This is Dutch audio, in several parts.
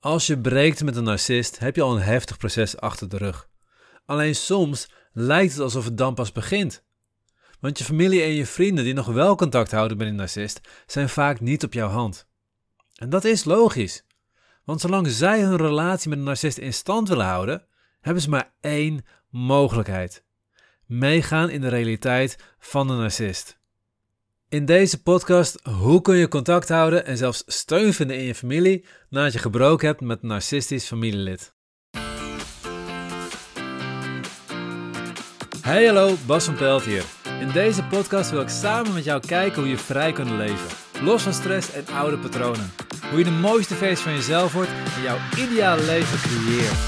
Als je breekt met een narcist, heb je al een heftig proces achter de rug. Alleen soms lijkt het alsof het dan pas begint. Want je familie en je vrienden die nog wel contact houden met een narcist, zijn vaak niet op jouw hand. En dat is logisch. Want zolang zij hun relatie met een narcist in stand willen houden, hebben ze maar één mogelijkheid: meegaan in de realiteit van de narcist. In deze podcast hoe kun je contact houden en zelfs steun vinden in je familie nadat je gebroken hebt met een narcistisch familielid. Hey hallo, Bas van Pelt hier. In deze podcast wil ik samen met jou kijken hoe je vrij kunt leven. Los van stress en oude patronen. Hoe je de mooiste versie van jezelf wordt en jouw ideale leven creëert.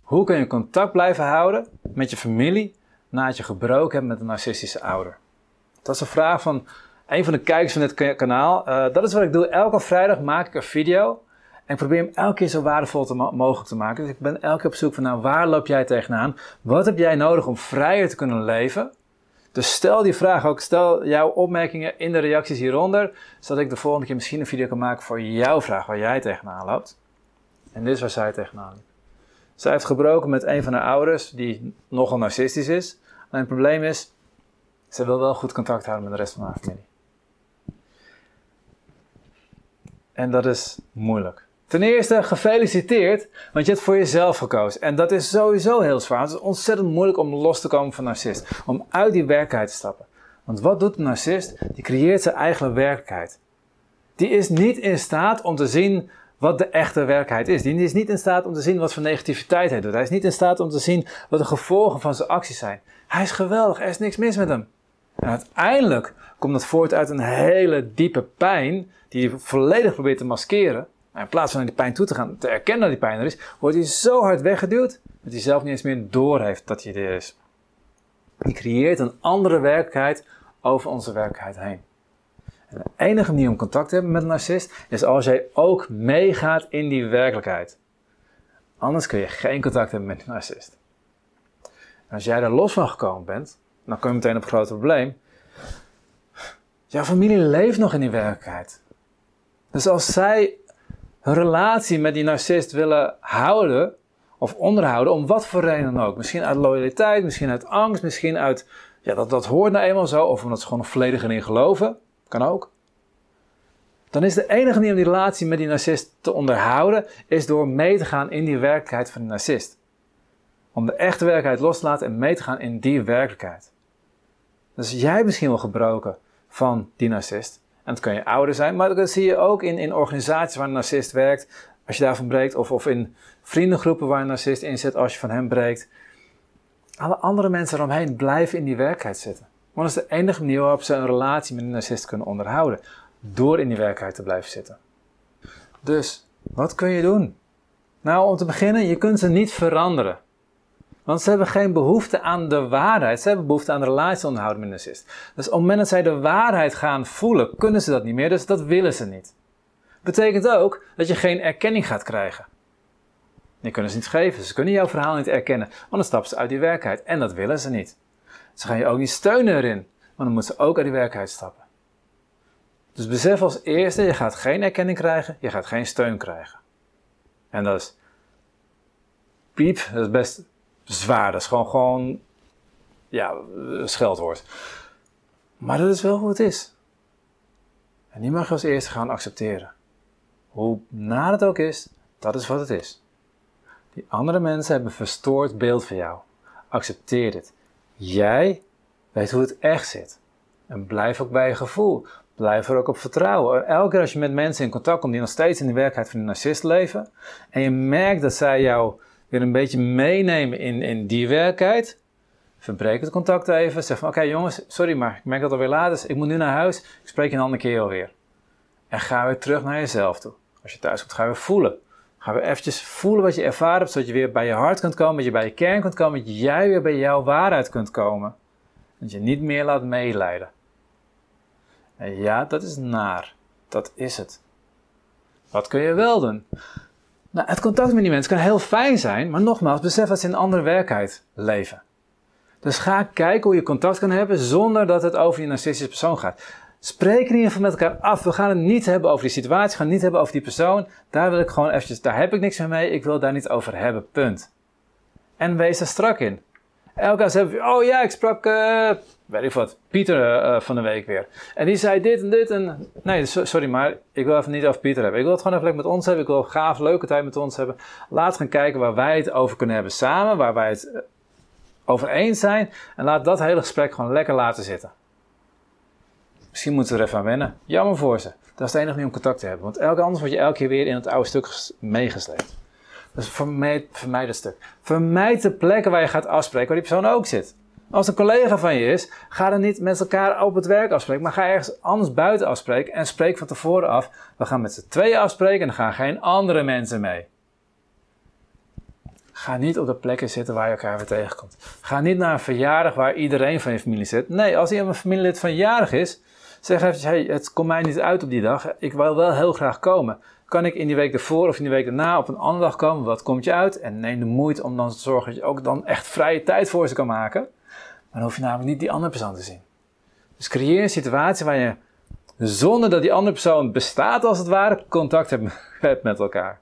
Hoe kun je contact blijven houden met je familie nadat je gebroken hebt met een narcistische ouder? Dat is een vraag van een van de kijkers van dit kanaal. Uh, dat is wat ik doe. Elke vrijdag maak ik een video. En ik probeer hem elke keer zo waardevol mogelijk te maken. Dus ik ben elke keer op zoek van, nou, waar loop jij tegenaan? Wat heb jij nodig om vrijer te kunnen leven? Dus stel die vraag ook, stel jouw opmerkingen in de reacties hieronder, zodat ik de volgende keer misschien een video kan maken voor jouw vraag waar jij tegenaan loopt. En dit is waar zij tegenaan liep. Zij heeft gebroken met een van haar ouders, die nogal narcistisch is. Alleen het probleem is, ze wil wel goed contact houden met de rest van haar familie. En dat is moeilijk. Ten eerste, gefeliciteerd, want je hebt voor jezelf gekozen. En dat is sowieso heel zwaar. Het is ontzettend moeilijk om los te komen van narcist. Om uit die werkelijkheid te stappen. Want wat doet een narcist? Die creëert zijn eigen werkelijkheid. Die is niet in staat om te zien wat de echte werkelijkheid is. Die is niet in staat om te zien wat voor negativiteit hij doet. Hij is niet in staat om te zien wat de gevolgen van zijn acties zijn. Hij is geweldig, er is niks mis met hem. En uiteindelijk komt dat voort uit een hele diepe pijn die hij volledig probeert te maskeren. En in plaats van naar die pijn toe te gaan, te erkennen dat die pijn er is, wordt hij zo hard weggeduwd dat hij zelf niet eens meer doorheeft dat hij er is. Die creëert een andere werkelijkheid over onze werkelijkheid heen. De enige manier om contact te hebben met een narcist is als jij ook meegaat in die werkelijkheid. Anders kun je geen contact hebben met een narcist. Als jij er los van gekomen bent, dan kom je meteen op een groot probleem. Jouw familie leeft nog in die werkelijkheid. Dus als zij een relatie met die narcist willen houden of onderhouden, om wat voor reden dan ook. Misschien uit loyaliteit, misschien uit angst, misschien uit, ja, dat, dat hoort nou eenmaal zo, of omdat ze gewoon volledig in geloven. Kan ook. Dan is de enige manier om die relatie met die narcist te onderhouden, is door mee te gaan in die werkelijkheid van die narcist. Om de echte werkelijkheid los te laten en mee te gaan in die werkelijkheid. Dus jij misschien wel gebroken van die narcist. En dat kan je ouder zijn, maar dat zie je ook in, in organisaties waar een narcist werkt. Als je daarvan breekt, of, of in vriendengroepen waar een narcist in zit, als je van hem breekt. Alle andere mensen eromheen blijven in die werkelijkheid zitten. Want dat is de enige manier waarop ze een relatie met een narcist kunnen onderhouden. Door in die werkelijkheid te blijven zitten. Dus, wat kun je doen? Nou, om te beginnen, je kunt ze niet veranderen. Want ze hebben geen behoefte aan de waarheid. Ze hebben behoefte aan de relatie onderhouden met een narcist. Dus op het moment dat zij de waarheid gaan voelen, kunnen ze dat niet meer. Dus dat willen ze niet. Betekent ook dat je geen erkenning gaat krijgen. Die kunnen ze niet geven. Ze kunnen jouw verhaal niet erkennen. Want dan stappen ze uit die werkelijkheid. En dat willen ze niet. Ze gaan je ook niet steunen erin. Want dan moeten ze ook uit die werkelijkheid stappen. Dus besef als eerste, je gaat geen erkenning krijgen. Je gaat geen steun krijgen. En dat is piep, dat is best zwaar. Dat is gewoon, gewoon ja, scheldwoord. Maar dat is wel hoe het is. En die mag je als eerste gaan accepteren. Hoe naar het ook is, dat is wat het is. Die andere mensen hebben een verstoord beeld van jou. Accepteer dit. Jij weet hoe het echt zit. En blijf ook bij je gevoel. Blijf er ook op vertrouwen. Elke keer als je met mensen in contact komt die nog steeds in de werkelijkheid van de narcist leven. En je merkt dat zij jou weer een beetje meenemen in, in die werkelijkheid. Verbreek het contact even. Zeg van oké jongens, sorry maar ik merk dat het alweer laat is. Ik moet nu naar huis. Ik spreek je een andere keer alweer. En ga weer terug naar jezelf toe. Als je thuis komt, ga weer voelen. Ga weer eventjes voelen wat je ervaren hebt, zodat je weer bij je hart kunt komen, dat je bij je kern kunt komen, dat jij weer bij jouw waarheid kunt komen. Dat je niet meer laat meeleiden. En ja, dat is naar. Dat is het. Wat kun je wel doen? Nou, het contact met die mensen kan heel fijn zijn, maar nogmaals, besef dat ze in een andere werkelijkheid leven. Dus ga kijken hoe je contact kan hebben zonder dat het over je narcistische persoon gaat. Spreek in ieder geval met elkaar af. We gaan het niet hebben over die situatie, we gaan het niet hebben over die persoon. Daar wil ik gewoon eventjes, daar heb ik niks mee. Ik wil daar niet over hebben, punt. En wees er strak in. Elke keer zeggen oh ja, ik sprak, uh, weet ik wat, Pieter uh, van de week weer. En die zei dit en dit en... Nee, sorry, maar ik wil even niet over Pieter hebben. Ik wil het gewoon even lekker met ons hebben. Ik wil een gaaf, leuke tijd met ons hebben. Laat gaan kijken waar wij het over kunnen hebben samen. Waar wij het over eens zijn. En laat dat hele gesprek gewoon lekker laten zitten. Misschien moeten ze er even aan wennen. Jammer voor ze. Dat is het enige om contact te hebben. Want elke anders word je elke keer weer in het oude stuk meegesleept. Dus vermijd, vermijd dat stuk. Vermijd de plekken waar je gaat afspreken, waar die persoon ook zit. Als een collega van je is, ga dan niet met elkaar op het werk afspreken, maar ga ergens anders buiten afspreken en spreek van tevoren af. We gaan met z'n tweeën afspreken en er gaan geen andere mensen mee. Ga niet op de plekken zitten waar je elkaar weer tegenkomt. Ga niet naar een verjaardag waar iedereen van je familie zit. Nee, als iemand een familielid van jarig is, zeg even: hey, het komt mij niet uit op die dag. Ik wil wel heel graag komen. Kan ik in die week ervoor of in die week daarna op een andere dag komen? Wat komt je uit? En neem de moeite om dan te zorgen dat je ook dan echt vrije tijd voor ze kan maken. Maar dan hoef je namelijk niet die andere persoon te zien. Dus creëer een situatie waar je zonder dat die andere persoon bestaat als het ware, contact hebt met elkaar.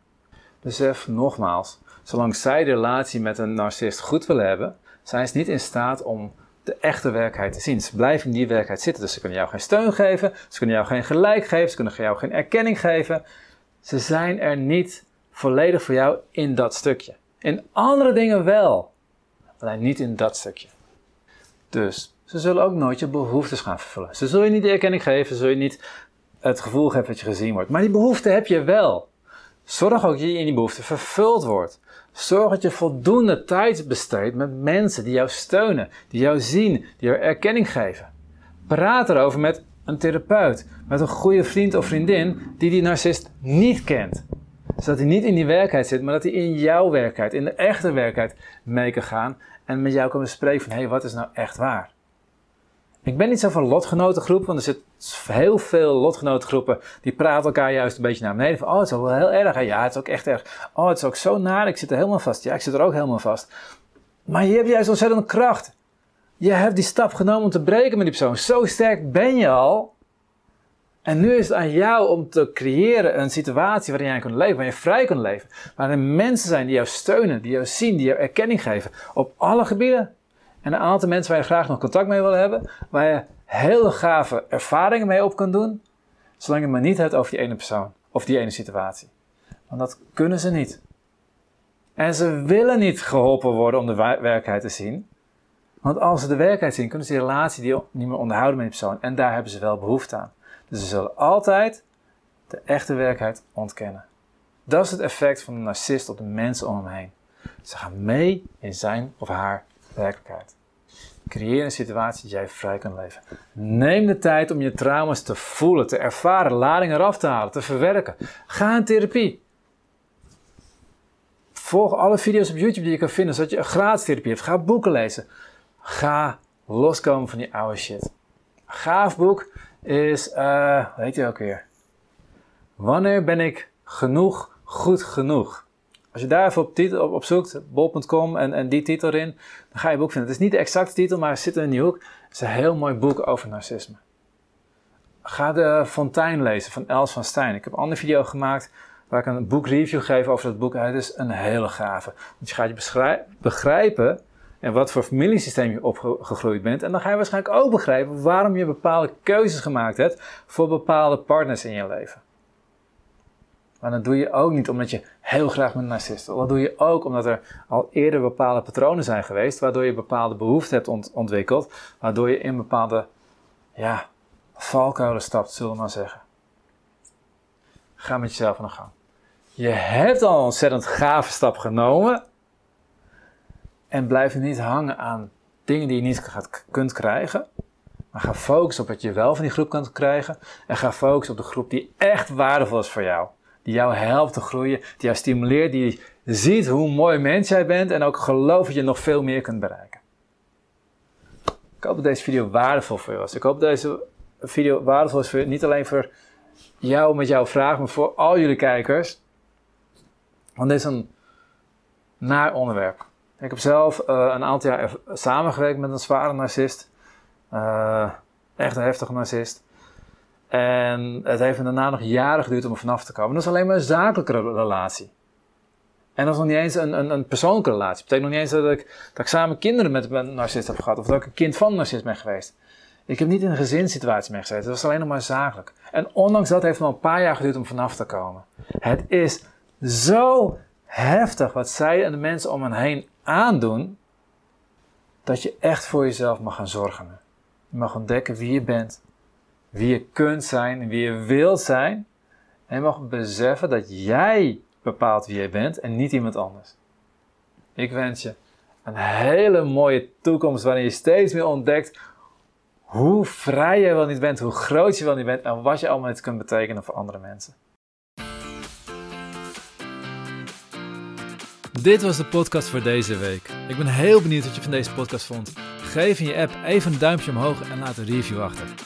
Besef nogmaals, zolang zij de relatie met een narcist goed willen hebben, zijn ze niet in staat om de echte werkelijkheid te zien. Ze blijven in die werkelijkheid zitten. Dus ze kunnen jou geen steun geven, ze kunnen jou geen gelijk geven, ze kunnen jou geen erkenning geven. Ze zijn er niet volledig voor jou in dat stukje. In andere dingen wel, alleen niet in dat stukje. Dus ze zullen ook nooit je behoeftes gaan vervullen. Ze zullen je niet de erkenning geven, ze zullen je niet het gevoel geven dat je gezien wordt. Maar die behoefte heb je wel. Zorg ook dat je in die behoefte vervuld wordt. Zorg dat je voldoende tijd besteedt met mensen die jou steunen, die jou zien, die jou erkenning geven. Praat erover met een therapeut, met een goede vriend of vriendin die die narcist niet kent. Zodat hij niet in die werkelijkheid zit, maar dat hij in jouw werkelijkheid, in de echte werkelijkheid mee kan gaan en met jou kan bespreken van hé, hey, wat is nou echt waar? Ik ben niet zo van lotgenotengroepen, want er zitten heel veel lotgenotengroepen die praten elkaar juist een beetje naar beneden. Van, oh, het is wel heel erg. Ja, het is ook echt erg. Oh, het is ook zo naar. Ik zit er helemaal vast. Ja, ik zit er ook helemaal vast. Maar je hebt juist ontzettend kracht. Je hebt die stap genomen om te breken met die persoon. Zo sterk ben je al. En nu is het aan jou om te creëren een situatie waarin jij kunt leven, waar je vrij kunt leven. Waarin mensen zijn die jou steunen, die jou zien, die jou erkenning geven. Op alle gebieden. En een aantal mensen waar je graag nog contact mee wil hebben, waar je hele gave ervaringen mee op kan doen, zolang je maar niet hebt over die ene persoon of die ene situatie. Want dat kunnen ze niet. En ze willen niet geholpen worden om de werkelijkheid te zien. Want als ze de werkelijkheid zien, kunnen ze die relatie die niet meer onderhouden met die persoon. En daar hebben ze wel behoefte aan. Dus ze zullen altijd de echte werkelijkheid ontkennen. Dat is het effect van een narcist op de mensen om hem heen. Ze gaan mee in zijn of haar werkelijkheid. Creëer een situatie dat jij vrij kan leven. Neem de tijd om je trauma's te voelen, te ervaren, lading eraf te halen, te verwerken. Ga in therapie. Volg alle video's op YouTube die je kan vinden, zodat je een gratis therapie hebt. Ga boeken lezen. Ga loskomen van die oude shit. Gaaf boek is, uh, weet je ook weer? Wanneer ben ik genoeg goed genoeg? Als je daar even op, zoekt, bol.com en, en die titel erin, dan ga je boek vinden. Het is niet de exacte titel, maar het zit in die hoek. Het is een heel mooi boek over narcisme. Ga de Fontein lezen van Els van Stijn. Ik heb een andere video gemaakt waar ik een boekreview geef over dat boek. Het is een hele gave. Want je gaat je begrijpen en wat voor familiesysteem je opgegroeid bent. En dan ga je waarschijnlijk ook begrijpen waarom je bepaalde keuzes gemaakt hebt voor bepaalde partners in je leven. Maar dat doe je ook niet omdat je heel graag met een narcist. Dat doe je ook omdat er al eerder bepaalde patronen zijn geweest, waardoor je bepaalde behoeften hebt ontwikkeld, waardoor je in bepaalde ja, valkuilen stapt, zullen we maar zeggen. Ga met jezelf aan de gang. Je hebt al een ontzettend gave stap genomen. En blijf niet hangen aan dingen die je niet kunt krijgen. Maar ga focussen op wat je wel van die groep kunt krijgen. En ga focussen op de groep die echt waardevol is voor jou die jou helpt te groeien, die jou stimuleert, die ziet hoe mooi mens jij bent en ook gelooft dat je nog veel meer kunt bereiken. Ik hoop dat deze video waardevol voor je was. Ik hoop dat deze video waardevol is voor niet alleen voor jou met jouw vraag, maar voor al jullie kijkers. Want dit is een naar onderwerp. Ik heb zelf uh, een aantal jaar samengewerkt met een zware narcist. Uh, echt een heftige narcist. En het heeft daarna nog jaren geduurd om er vanaf te komen. Dat is alleen maar een zakelijke relatie. En dat is nog niet eens een, een, een persoonlijke relatie. Dat betekent nog niet eens dat ik, dat samen kinderen met een narcist heb gehad. Of dat ik een kind van een narcist ben geweest. Ik heb niet in een gezinssituatie mee gezeten. Dat was alleen nog maar zakelijk. En ondanks dat heeft het nog een paar jaar geduurd om vanaf te komen. Het is zo heftig wat zij en de mensen om hen heen aandoen. Dat je echt voor jezelf mag gaan zorgen. Je mag ontdekken wie je bent. Wie je kunt zijn wie je wilt zijn. En mag beseffen dat jij bepaalt wie je bent en niet iemand anders. Ik wens je een hele mooie toekomst waarin je steeds meer ontdekt hoe vrij je wel niet bent, hoe groot je wel niet bent en wat je allemaal kunt betekenen voor andere mensen. Dit was de podcast voor deze week. Ik ben heel benieuwd wat je van deze podcast vond. Geef in je app even een duimpje omhoog en laat een review achter.